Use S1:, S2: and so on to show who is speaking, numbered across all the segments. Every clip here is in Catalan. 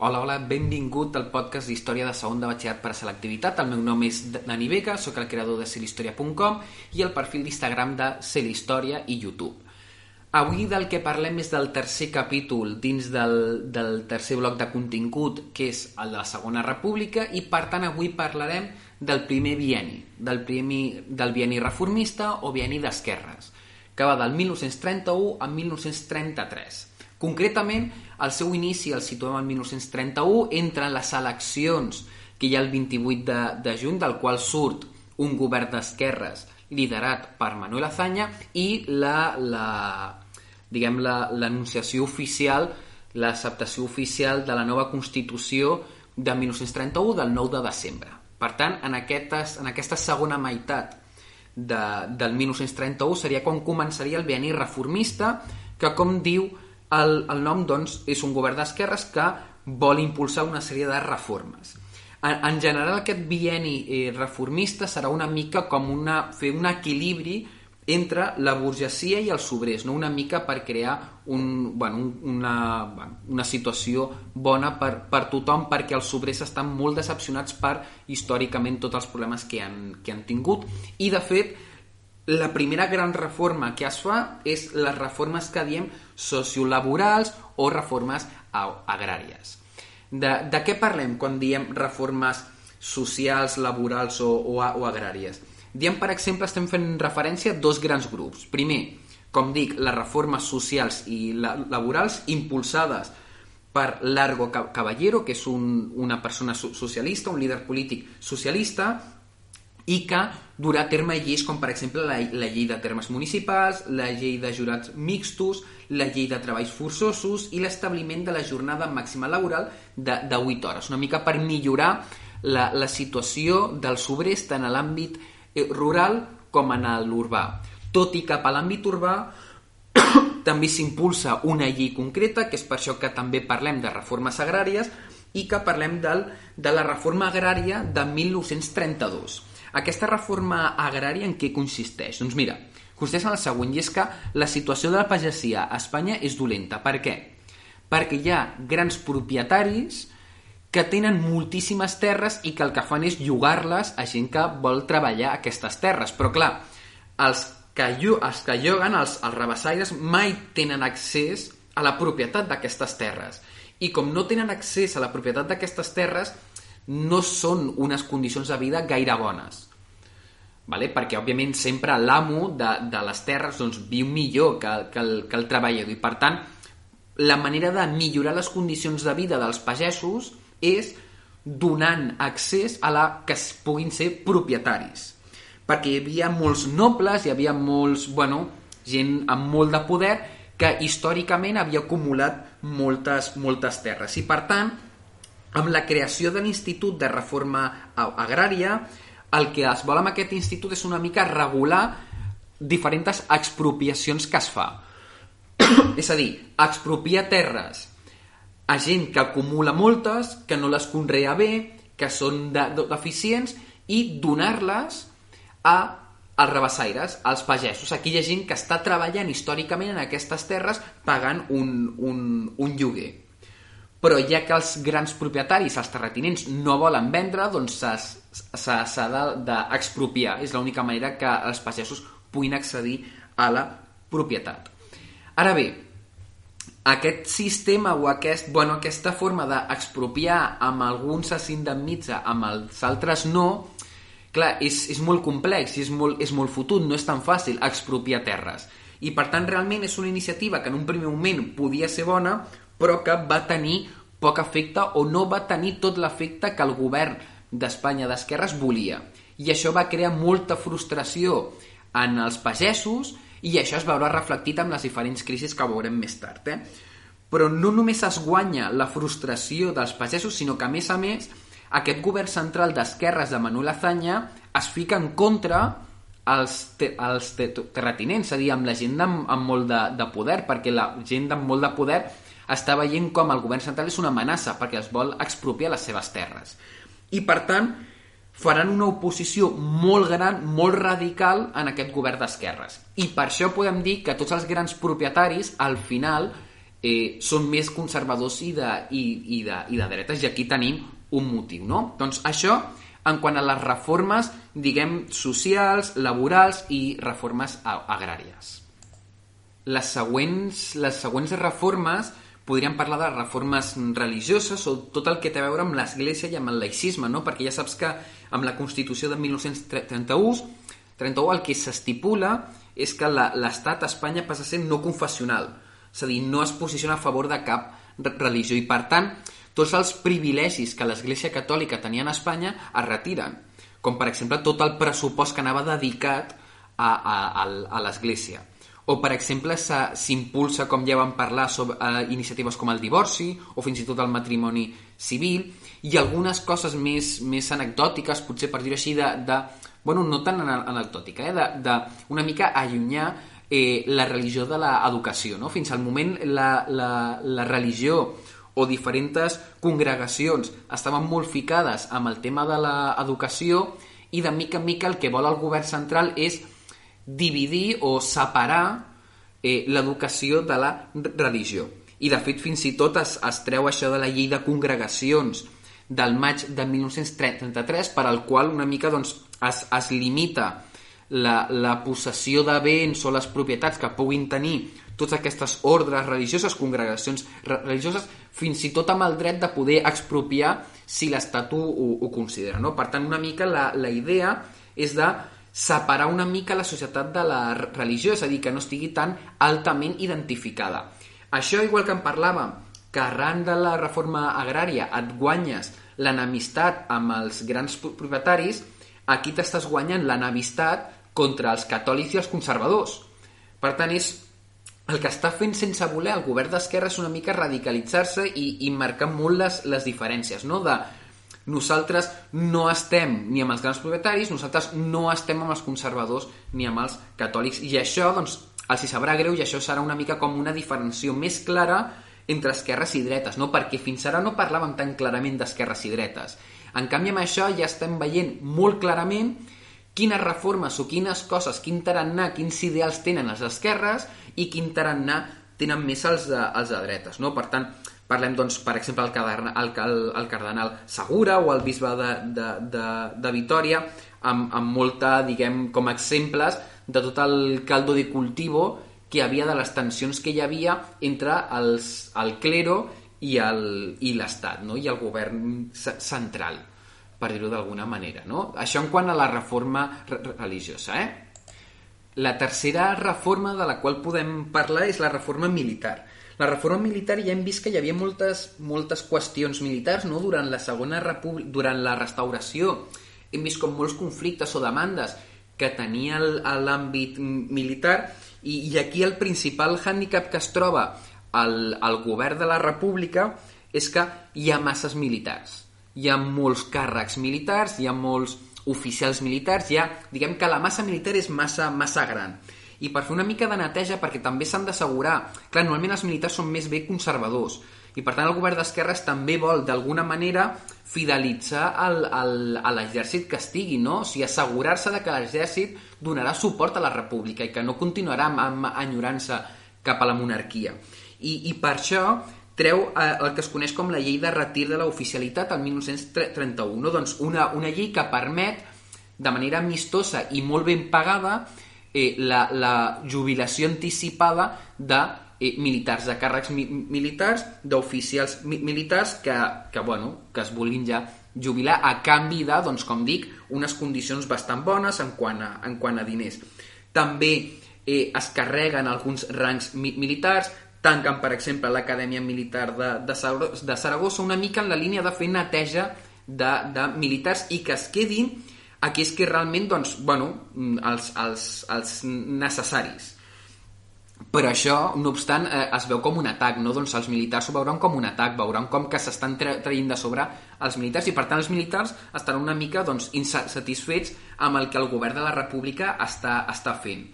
S1: Hola, hola, benvingut al podcast d'Història de segon de batxillerat per a selectivitat. El meu nom és Dani Vega, sóc el creador de celhistoria.com i el perfil d'Instagram de Celhistòria i YouTube. Avui del que parlem és del tercer capítol dins del, del tercer bloc de contingut, que és el de la Segona República, i per tant avui parlarem del primer bieni, del, primer, del bieni reformista o bieni d'esquerres, que va del 1931 a 1933. Concretament, el seu inici el situem en 1931, entren les eleccions que hi ha el 28 de, de juny, del qual surt un govern d'esquerres liderat per Manuel Azaña i la, la diguem l'anunciació la, oficial, l'acceptació oficial de la nova Constitució de 1931 del 9 de desembre. Per tant, en, aquestes, en aquesta segona meitat de, del 1931 seria quan començaria el bienni reformista que, com diu el, el nom doncs, és un govern d'esquerres que vol impulsar una sèrie de reformes. En, en general, aquest bieni eh, reformista serà una mica com una, fer un equilibri entre la burgesia i els obrers, no? una mica per crear un, bueno, una, una situació bona per, per tothom perquè els obrers estan molt decepcionats per històricament tots els problemes que han, que han tingut i de fet la primera gran reforma que es fa és les reformes que diem sociolaborals o reformes agràries. De, de què parlem quan diem reformes socials, laborals o, o, o agràries? Diem, per exemple, estem fent referència a dos grans grups. Primer, com dic, les reformes socials i la, laborals impulsades per Largo Caballero, que és un, una persona socialista, un líder polític socialista, i que durà a terme lleis com per exemple la, la llei de termes municipals, la llei de jurats mixtos, la llei de treballs forçosos i l'establiment de la jornada màxima laboral de, de 8 hores, una mica per millorar la, la situació dels obrers tant a l'àmbit eh, rural com en l'urbà. Tot i que a l'àmbit urbà també s'impulsa una llei concreta, que és per això que també parlem de reformes agràries, i que parlem del, de la reforma agrària de 1932 aquesta reforma agrària en què consisteix? Doncs mira, consisteix en el següent, i és que la situació de la pagesia a Espanya és dolenta. Per què? Perquè hi ha grans propietaris que tenen moltíssimes terres i que el que fan és llogar-les a gent que vol treballar aquestes terres. Però clar, els que, els que lloguen, els, els rebassaires, mai tenen accés a la propietat d'aquestes terres. I com no tenen accés a la propietat d'aquestes terres, no són unes condicions de vida gaire bones. Vale? Perquè, òbviament, sempre l'amo de, de les terres doncs, viu millor que, que, el, que el treballador. I, per tant, la manera de millorar les condicions de vida dels pagesos és donant accés a la que es puguin ser propietaris. Perquè hi havia molts nobles, hi havia molts, bueno, gent amb molt de poder que històricament havia acumulat moltes, moltes terres. I, per tant, amb la creació de l'Institut de Reforma Agrària, el que es vol amb aquest institut és una mica regular diferents expropiacions que es fa. és a dir, expropiar terres a gent que acumula moltes, que no les conrea bé, que són de, de, deficients, i donar-les a als rebassaires, als pagesos. Aquí hi ha gent que està treballant històricament en aquestes terres pagant un, un, un lloguer però ja que els grans propietaris, els terratinents, no volen vendre, doncs s'ha d'expropiar. És l'única manera que els pagesos puguin accedir a la propietat. Ara bé, aquest sistema o aquest, bueno, aquesta forma d'expropiar amb alguns s'indemnitza, amb els altres no, clar, és, és molt complex i és molt, és molt fotut, no és tan fàcil expropiar terres. I per tant realment és una iniciativa que en un primer moment podia ser bona, però que va tenir poc efecte o no va tenir tot l'efecte que el govern d'Espanya d'esquerres volia. I això va crear molta frustració en els pagesos i això es veurà reflectit en les diferents crisis que veurem més tard. Eh? però no només es guanya la frustració dels pagesos, sinó que, a més a més, aquest govern central d'esquerres de Manuel Azanya es fica en contra els, te, els te, terratinents, és a dir, amb la gent amb, amb molt de, de poder, perquè la gent amb molt de poder està veient com el govern central és una amenaça perquè es vol expropiar les seves terres. I, per tant, faran una oposició molt gran, molt radical en aquest govern d'esquerres. I per això podem dir que tots els grans propietaris, al final, eh, són més conservadors i de, i, i, de, i de dretes, i aquí tenim un motiu, no? Doncs això en quant a les reformes, diguem, socials, laborals i reformes agràries. Les següents, les següents reformes podríem parlar de reformes religioses o tot el que té a veure amb l'Església i amb el laïcisme, no? perquè ja saps que amb la Constitució de 1931 31 el que s'estipula és que l'Estat a Espanya passa a ser no confessional, és a dir, no es posiciona a favor de cap religió i per tant tots els privilegis que l'Església Catòlica tenia a Espanya es retiren, com per exemple tot el pressupost que anava dedicat a, a, a l'Església. O, per exemple, s'impulsa, com ja vam parlar, sobre uh, iniciatives com el divorci o fins i tot el matrimoni civil i algunes coses més, més anecdòtiques, potser per dir-ho així, de, de, bueno, no tan anecdòtica, eh, de, de una mica allunyar eh, la religió de l'educació. No? Fins al moment la, la, la religió o diferents congregacions estaven molt ficades amb el tema de l'educació i de mica en mica el que vol el govern central és dividir o separar eh, l'educació de la religió. I de fet fins i tot es, es treu això de la llei de congregacions del maig de 1933 per al qual una mica doncs, es, es limita la, la possessió de béns o les propietats que puguin tenir totes aquestes ordres religioses, congregacions religioses, fins i tot amb el dret de poder expropiar si l'Estat ho, ho considera. No? Per tant, una mica la, la idea és de separar una mica la societat de la religió, és a dir, que no estigui tan altament identificada. Això, igual que en parlàvem, que arran de la reforma agrària et guanyes l'enemistat amb els grans propietaris, aquí t'estàs guanyant l'enemistat contra els catòlics i els conservadors. Per tant, és el que està fent sense voler el govern d'Esquerra és una mica radicalitzar-se i, i marcar molt les, les diferències, no? de nosaltres no estem ni amb els grans propietaris, nosaltres no estem amb els conservadors ni amb els catòlics, i això doncs, els hi sabrà greu i això serà una mica com una diferenciació més clara entre esquerres i dretes, no? perquè fins ara no parlàvem tan clarament d'esquerres i dretes. En canvi, amb això ja estem veient molt clarament quines reformes o quines coses, quin tarannà, quins ideals tenen les esquerres i quin tarannà tenen més els de, els de dretes. No? Per tant, parlem, doncs, per exemple, el, cardenal, el, el, el cardenal Segura o el bisbe de, de, de, de Vitoria, amb, amb molta, diguem, com exemples de tot el caldo de cultivo que havia de les tensions que hi havia entre els, el clero i l'Estat, no? i el govern central per dir-ho d'alguna manera. No? Això en quant a la reforma religiosa. Eh? La tercera reforma de la qual podem parlar és la reforma militar. La reforma militar ja hem vist que hi havia moltes, moltes qüestions militars no? durant la segona república, durant la restauració. Hem vist com molts conflictes o demandes que tenia l'àmbit militar i, i aquí el principal hàndicap que es troba al, al govern de la república és que hi ha masses militars hi ha molts càrrecs militars, hi ha molts oficials militars, hi ha, diguem que la massa militar és massa, massa gran. I per fer una mica de neteja, perquè també s'han d'assegurar... Clar, normalment els militars són més bé conservadors, i per tant el govern d'esquerres també vol, d'alguna manera, fidelitzar el, el, a l'exèrcit que estigui, no? O sigui, assegurar-se de que l'exèrcit donarà suport a la república i que no continuarà amb, amb enyorança cap a la monarquia. I, I per això treu eh, el que es coneix com la llei de retir de l'oficialitat al 1931, no? doncs una, una llei que permet de manera amistosa i molt ben pagada eh, la, la jubilació anticipada de eh, militars, de càrrecs mi militars, d'oficials mi militars que, que, bueno, que es vulguin ja jubilar a canvi de, doncs, com dic, unes condicions bastant bones en quant a, en quant a diners. També eh, es carreguen alguns rangs mi militars, tanquen, per exemple, l'Acadèmia Militar de, de, de Saragossa una mica en la línia de fer neteja de, de militars i que es quedin aquells que realment, doncs, bueno, els, els, els necessaris. però això, no obstant, eh, es veu com un atac, no? Doncs els militars ho veuran com un atac, veuran com que s'estan tra traient de sobre els militars i, per tant, els militars estaran una mica doncs, insatisfets amb el que el govern de la república està, està fent.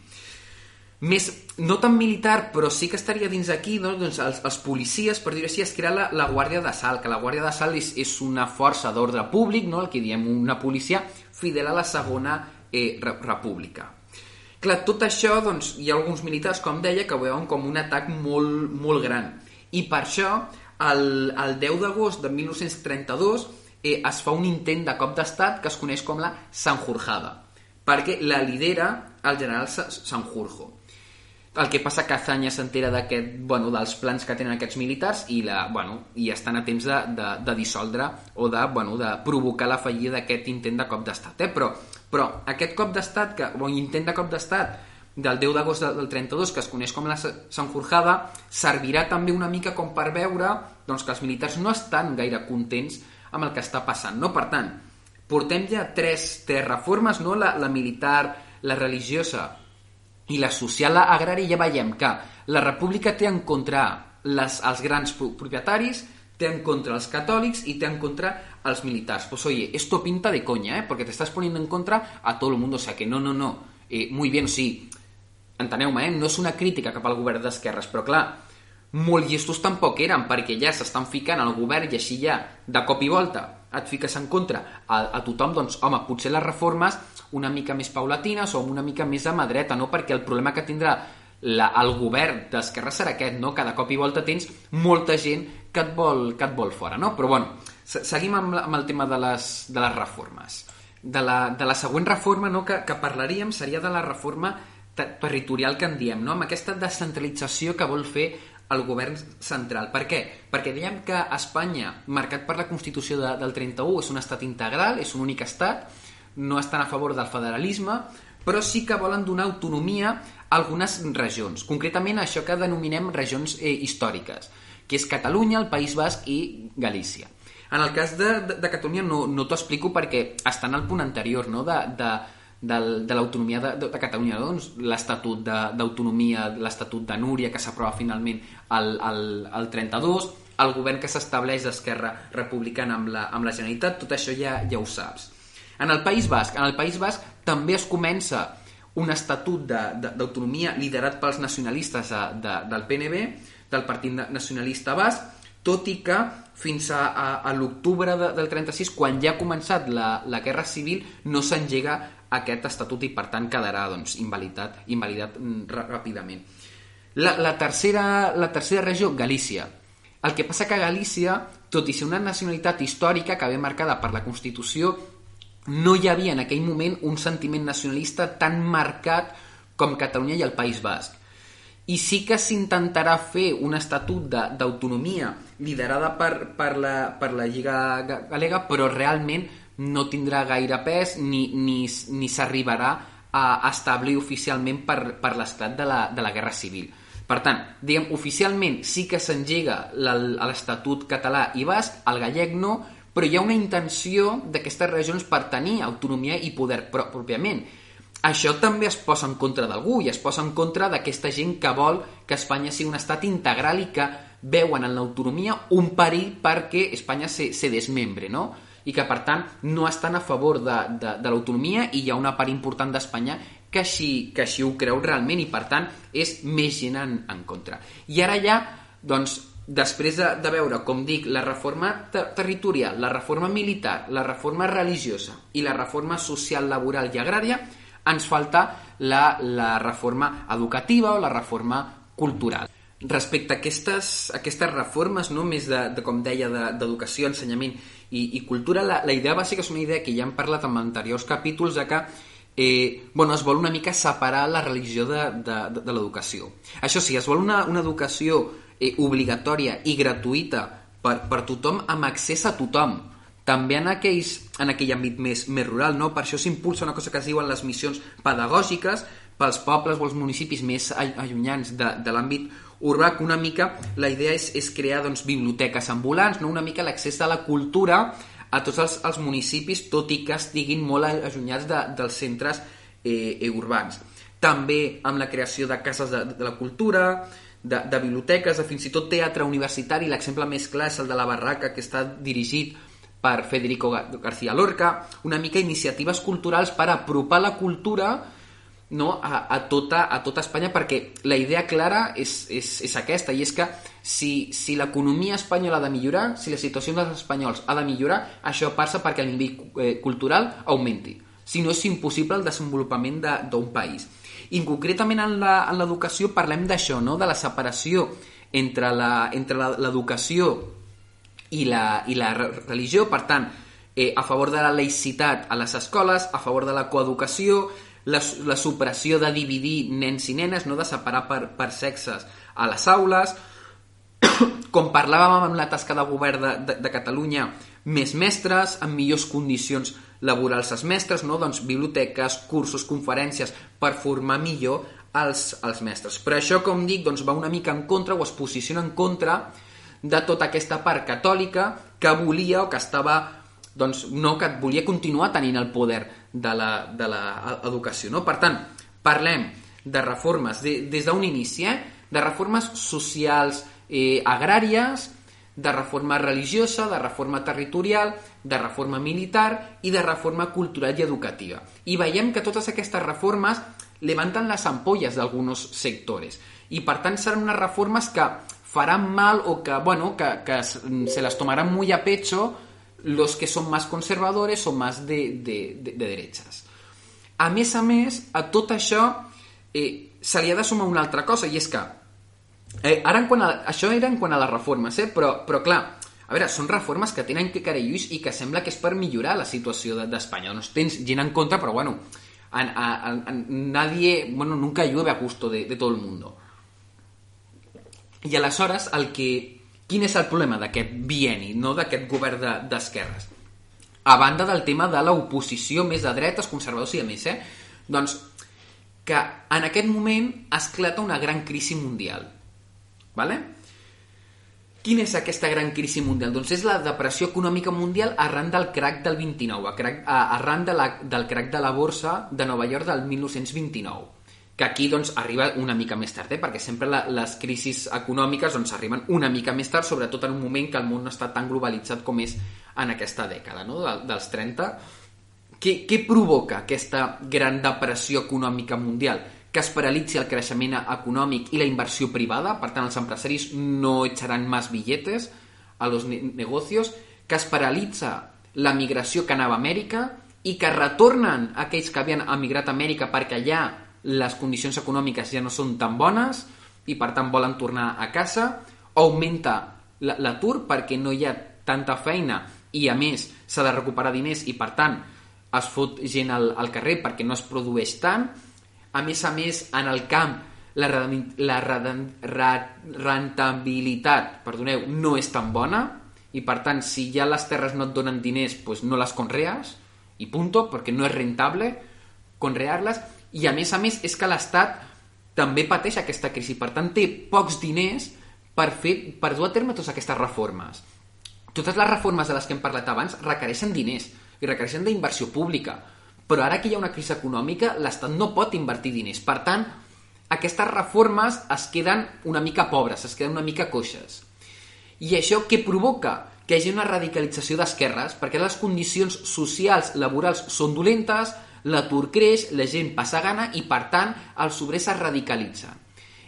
S1: Més, no tan militar, però sí que estaria dins aquí, no? doncs els, els policies, per dir-ho així, es crea la, la Guàrdia de Salt, que la Guàrdia de Salt és, és una força d'ordre públic, no? el que diem una policia fidel a la segona eh, república. Clar, tot això, doncs, hi ha alguns militars, com deia, que ho veuen com un atac molt, molt gran. I per això, el, el 10 d'agost de 1932, eh, es fa un intent de cop d'estat que es coneix com la Sanjurjada, perquè la lidera el general Sanjurjo. El que passa que Azanya s'entera d'aquest, bueno, dels plans que tenen aquests militars i, la, bueno, i estan a temps de, de, de dissoldre o de, bueno, de provocar la fallida d'aquest intent de cop d'estat. Eh? Però però aquest cop d'estat, que, o intent de cop d'estat del 10 d'agost del 32, que es coneix com la Sanjurjada, servirà també una mica com per veure doncs, que els militars no estan gaire contents amb el que està passant. No? Per tant, portem ja tres, tres reformes, no? la, la militar, la religiosa i la social agrària, ja veiem que la república té en contra les, els grans propietaris, té en contra els catòlics i té en contra als militares. Pues oye, esto pinta de coña, ¿eh? Porque te estás poniendo en contra a todo el mundo. O sea que no, no, no. Eh, muy bien, sí. Enteneu-me, eh? No és una crítica cap al govern d'esquerres, però clar, molt llestos tampoc eren, perquè ja s'estan ficant al govern i així ja, de cop i volta, et fiques en contra a, a tothom, doncs, home, potser les reformes una mica més paulatines o una mica més a mà dreta, no? Perquè el problema que tindrà la, el govern d'esquerra serà aquest, no? Cada cop i volta tens molta gent que et vol, que et vol fora, no? Però bueno, Seguim amb, amb el tema de les, de les reformes. De la, de la següent reforma no, que, que parlaríem seria de la reforma territorial que en diem, no? amb aquesta descentralització que vol fer el govern central. Per què? Perquè dèiem que Espanya, marcat per la Constitució de, del 31, és un estat integral, és un únic estat, no estan a favor del federalisme, però sí que volen donar autonomia a algunes regions, concretament això que denominem regions eh, històriques, que és Catalunya, el País Basc i Galícia. En el cas de, de, de Catalunya no, no t'ho explico perquè està en el punt anterior no? de, de, de, de l'autonomia de, de, de Catalunya, doncs l'Estatut d'autonomia, l'Estatut de Núria, que s'aprova finalment el, el, el 32, el govern que s'estableix d'Esquerra Republicana amb la, amb la Generalitat, tot això ja, ja ho saps. En el País Basc, en el País Basc també es comença un estatut d'autonomia liderat pels nacionalistes de, de, del PNB, del Partit Nacionalista Basc, tot i que fins a, a, a l'octubre de, del 36, quan ja ha començat la, la Guerra Civil, no s'engega aquest estatut i per tant quedarà doncs, invalidat, invalidat mm, ràpidament. La, la, tercera, la tercera regió, Galícia. El que passa que Galícia, tot i ser una nacionalitat històrica que ve marcada per la Constitució, no hi havia en aquell moment un sentiment nacionalista tan marcat com Catalunya i el País Basc i sí que s'intentarà fer un estatut d'autonomia liderada per, per, la, per la Lliga Galega, però realment no tindrà gaire pes ni, ni, ni s'arribarà a establir oficialment per, per l'esclat de, la, de la Guerra Civil. Per tant, diguem, oficialment sí que s'engega l'Estatut català i basc, el gallec no, però hi ha una intenció d'aquestes regions per tenir autonomia i poder pròpiament això també es posa en contra d'algú i es posa en contra d'aquesta gent que vol que Espanya sigui un estat integral i que veuen en l'autonomia un perill perquè Espanya se, se desmembre, no? i que per tant no estan a favor de, de, de l'autonomia i hi ha una part important d'Espanya que així, que així ho creu realment i per tant és més gent en, en contra. I ara ja, doncs, després de, de veure, com dic, la reforma ter territorial, la reforma militar, la reforma religiosa i la reforma social, laboral i agrària, ens falta la, la reforma educativa o la reforma cultural. Respecte a aquestes, a aquestes reformes, no? més de, de com deia, d'educació, de, ensenyament i, i cultura, la, la idea bàsica és una idea que ja hem parlat en anteriors capítols, de que eh, bueno, es vol una mica separar la religió de, de, de, de l'educació. Això sí, es vol una, una educació eh, obligatòria i gratuïta per, per tothom amb accés a tothom també en, aquells, en aquell àmbit més, més rural. No? Per això s'impulsa una cosa que es diuen les missions pedagògiques pels pobles o els municipis més allunyants de, de l'àmbit urbà, que una mica la idea és, és crear doncs, biblioteques ambulants, no? una mica l'accés a la cultura a tots els, els municipis, tot i que estiguin molt allunyats de, dels centres eh, eh, urbans. també amb la creació de cases de, de la cultura, de, de biblioteques, de fins i tot teatre universitari. L'exemple més clar és el de la Barraca, que està dirigit per Federico García Lorca, una mica iniciatives culturals per apropar la cultura no, a, a, tota, a tota Espanya perquè la idea clara és, és, és aquesta i és que si, si l'economia espanyola ha de millorar, si la situació dels espanyols ha de millorar, això passa perquè el nivell eh, cultural augmenti. Si no, és impossible el desenvolupament d'un de, país. I concretament en l'educació parlem d'això, no? de la separació entre l'educació i, la, i la religió, per tant, eh, a favor de la laïcitat a les escoles, a favor de la coeducació, la, la supressió de dividir nens i nenes, no? De separar per, per sexes a les aules, com parlàvem amb la tasca de govern de, de, de Catalunya, més mestres, amb millors condicions laborals als mestres, no? doncs biblioteques, cursos, conferències, per formar millor els, els mestres. Però això, com dic, doncs va una mica en contra o es posiciona en contra de tota aquesta part catòlica que volia o que estava doncs no, que volia continuar tenint el poder de l'educació. No? Per tant, parlem de reformes de, des d'un inici, eh? de reformes socials eh, agràries, de reforma religiosa, de reforma territorial, de reforma militar i de reforma cultural i educativa. I veiem que totes aquestes reformes levanten les ampolles d'alguns sectors i per tant seran unes reformes que faran mal o que, bueno, que, que se les tomaran muy a pecho los que son más conservadores o más de, de, de, de derechas. A més a més, a tot això eh, se li ha de sumar una altra cosa, i és que eh, ara en quant a, això era en quant a les reformes, eh, però, però clar, a veure, són reformes que tenen que carelluix i que sembla que és per millorar la situació d'Espanya. De, no tens gent en contra, però bueno, a, a, a, nadie, bueno, nunca llueve a gusto de, de todo el mundo. I aleshores el que Quin és el problema d'aquest bieni, no d'aquest govern d'esquerres? De, a banda del tema de l'oposició més de dretes, conservadors i a més, eh? doncs que en aquest moment esclata una gran crisi mundial. Vale? Quina és aquesta gran crisi mundial? Doncs és la depressió econòmica mundial arran del crac del 29, arran de la, del crac de la borsa de Nova York del 1929 que aquí doncs, arriba una mica més tard, eh? perquè sempre la, les crisis econòmiques doncs, arriben una mica més tard, sobretot en un moment que el món no està tan globalitzat com és en aquesta dècada, no? De, dels 30. Què, què provoca aquesta gran depressió econòmica mundial? Que es paralitzi el creixement econòmic i la inversió privada, per tant els empresaris no echaran més billetes a los negocios, que es paralitza la migració que anava a Amèrica i que retornen aquells que havien emigrat a Amèrica perquè allà les condicions econòmiques ja no són tan bones i per tant volen tornar a casa, augmenta l'atur perquè no hi ha tanta feina i a més s'ha de recuperar diners i per tant es fot gent al, al carrer perquè no es produeix tant a més a més en el camp la, la rentabilitat perdoneu, no és tan bona i per tant si ja les terres no et donen diners pues no les conrees i punto, perquè no és rentable conrear-les i a més a més és que l'Estat també pateix aquesta crisi, per tant té pocs diners per, fer, per dur a terme totes aquestes reformes. Totes les reformes de les que hem parlat abans requereixen diners i requereixen d'inversió pública, però ara que hi ha una crisi econòmica l'Estat no pot invertir diners. Per tant, aquestes reformes es queden una mica pobres, es queden una mica coixes. I això què provoca? Que hi hagi una radicalització d'esquerres, perquè les condicions socials, laborals són dolentes, l'atur creix, la gent passa gana i, per tant, els obrers es radicalitzen.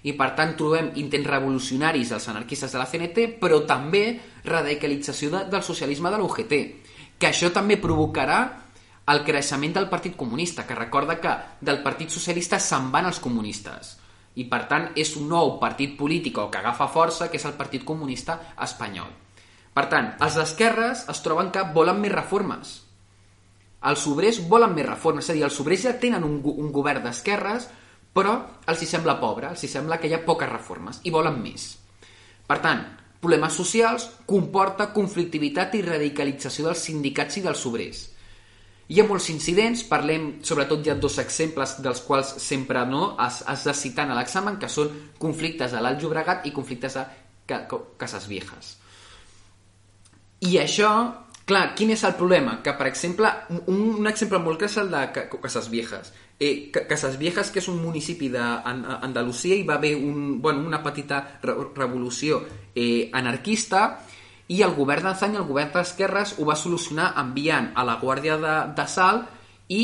S1: I, per tant, trobem intents revolucionaris dels anarquistes de la CNT, però també radicalització de, del socialisme de l'UGT, que això també provocarà el creixement del Partit Comunista, que recorda que del Partit Socialista se'n van els comunistes. I, per tant, és un nou partit polític que agafa força, que és el Partit Comunista espanyol. Per tant, els d'esquerres es troben que volen més reformes, els obrers volen més reformes, és a dir, els obrers ja tenen un, un govern d'esquerres, però els hi sembla pobre, els hi sembla que hi ha poques reformes i volen més. Per tant, problemes socials comporta conflictivitat i radicalització dels sindicats i dels obrers. Hi ha molts incidents, parlem, sobretot ha dos exemples dels quals sempre no has, has de citar a l'examen, que són conflictes a l'Alt Llobregat i conflictes a Cases Viejas. I això Clar, quin és el problema? Que, per exemple, un, un exemple molt clar és el de Casas Viejas. Eh, Casas Viejas, que és un municipi d'Andalusia, hi va haver un, bueno, una petita re revolució eh, anarquista i el govern d'Azany, el govern d'esquerres, ho va solucionar enviant a la Guàrdia de, de Salt i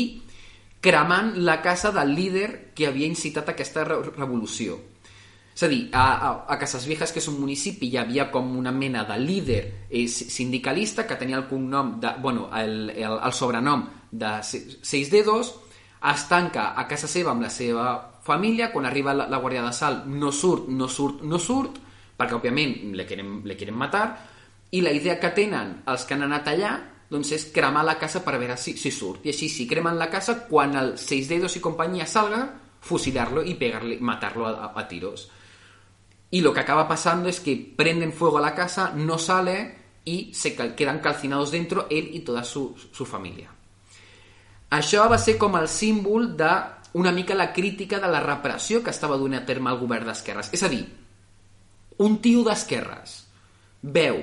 S1: cremant la casa del líder que havia incitat aquesta re revolució. És a dir, a, a, a Casas Viejas, que és un municipi, hi havia com una mena de líder eh, sindicalista que tenia el cognom, de, bueno, el, el, el sobrenom de Seis Dedos, es tanca a casa seva amb la seva família, quan arriba la, la Guàrdia de Salt no surt, no surt, no surt, perquè òbviament le quieren, le quieren matar, i la idea que tenen els que han anat allà doncs és cremar la casa per veure si, si surt. I així, si cremen la casa, quan el Seis Dedos i companyia salga, fusilar-lo i pegar-li, matar-lo a, a, tiros. Y lo que acaba pasando es que prenden fuego a la casa, no sale y se quedan calcinados dentro él y toda su, su família. Això va ser com el símbol de una mica la crítica de la repressió que estava donant a terme el govern d'esquerres. És a dir, un tio d'esquerres veu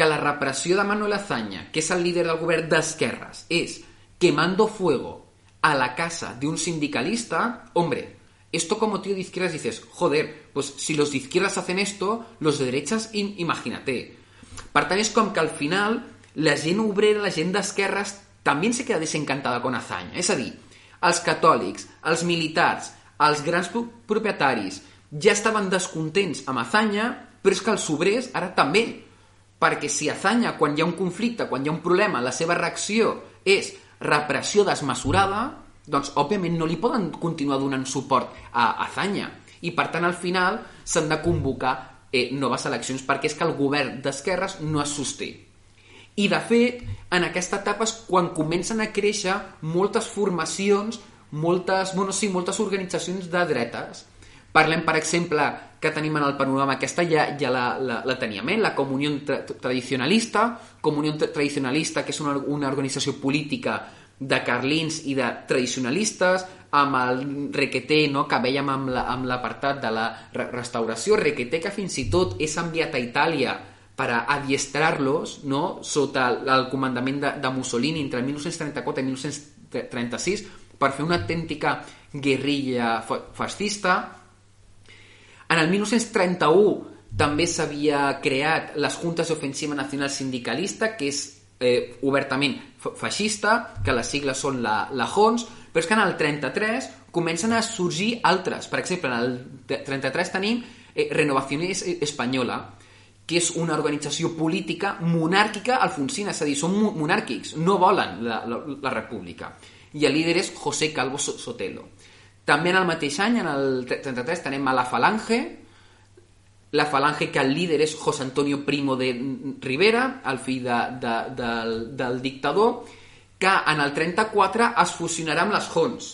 S1: que la repressió de Manuel Azaña, que és el líder del govern d'esquerres, és quemando fuego a la casa d'un sindicalista, hombre, Esto como tío de izquierdas dices, joder, pues si los de izquierdas hacen esto, los de derechas, imagínate. Per tant, és que al final la gent obrera, la gent d'esquerres, també se queda desencantada con Azanya. És a dir, els catòlics, els militars, els grans propietaris ja estaven descontents amb Azanya, però és que els obrers ara també. Perquè si Azanya, quan hi ha un conflicte, quan hi ha un problema, la seva reacció és repressió desmesurada, doncs òbviament no li poden continuar donant suport a Azanya. I per tant al final s'han de convocar eh, noves eleccions perquè és que el govern d'esquerres no es sosté. I de fet en aquesta etapa és quan comencen a créixer moltes formacions moltes, bueno, sí, moltes organitzacions de dretes. Parlem per exemple que tenim en el panorama aquesta ja, ja la, la, la teníem, eh? la Comunió tra Tradicionalista Comunió Tradicionalista que és una, una organització política de carlins i de tradicionalistes, amb el requeté no, que veiem amb l'apartat la, de la restauració, requeté que fins i tot és enviat a Itàlia per adiestrar-los no, sota el, el comandament de, de Mussolini entre 1934 i 1936 per fer una autèntica guerrilla fascista. En el 1931 també s'havia creat les Juntes d'Ofensiva Nacional Sindicalista, que és eh, obertament feixista, que les sigles són la, la HONS, però és que en el 33 comencen a sorgir altres. Per exemple, en el 33 tenim eh, Renovació Espanyola, que és una organització política monàrquica alfonsina, és a dir, són monàrquics, no volen la, la, la república. I el líder és José Calvo Sotelo. També en el mateix any, en el 33, tenem a la Falange, la falange que el líder és José Antonio Primo de Rivera, el fill de, de, del, del dictador, que en el 34 es fusionarà amb les Jons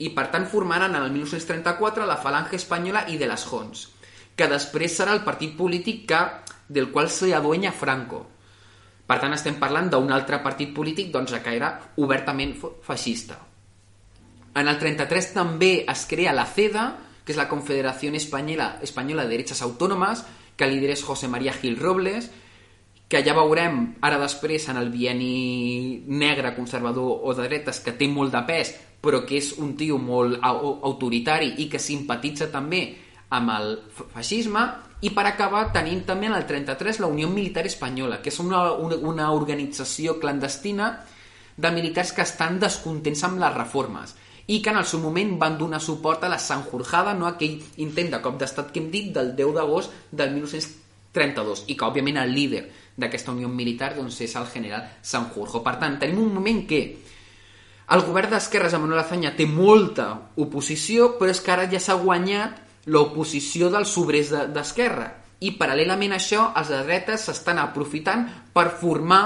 S1: i per tant formaran en el 1934 la falange espanyola i de les Jons, que després serà el partit polític que, del qual s'aduenya Franco. Per tant, estem parlant d'un altre partit polític doncs, que era obertament feixista. En el 33 també es crea la CEDA, que és la Confederació Espanyola, Espanyola de Derechas Autònomes, que liderés José María Gil Robles, que ja veurem ara després en el bieni negre, conservador o de dretes, que té molt de pes, però que és un tio molt autoritari i que simpatitza també amb el feixisme, i per acabar tenim també en el 33 la Unió Militar Espanyola, que és una, una, una organització clandestina de militars que estan descontents amb les reformes i que en el seu moment van donar suport a la Sanjurjada, no aquell intent de cop d'estat que hem dit del 10 d'agost del 1932 i que òbviament el líder d'aquesta unió militar doncs, és el general Sanjurjo. Per tant, tenim un moment que el govern d'esquerres amb Manuel Azaña té molta oposició, però és que ara ja s'ha guanyat l'oposició dels obrers d'esquerra. I paral·lelament a això, els de dretes s'estan aprofitant per formar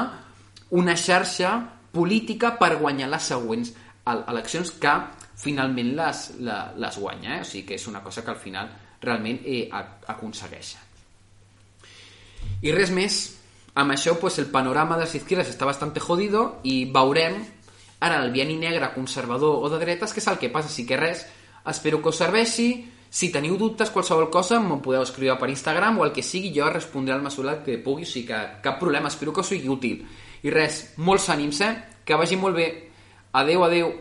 S1: una xarxa política per guanyar les següents eleccions que finalment les, les guanya, eh? o sigui que és una cosa que al final realment eh, aconsegueixen. I res més, amb això pues, el panorama de les izquierdes està bastant jodido i veurem ara el bieni negre conservador o de dretes què és el que passa, així que res, espero que us serveixi, si teniu dubtes, qualsevol cosa, m'ho podeu escriure per Instagram o el que sigui, jo respondré al mesura que pugui, o sigui que cap problema, espero que us sigui útil. I res, molts ànims, eh? Que vagi molt bé. Adeu, adeu.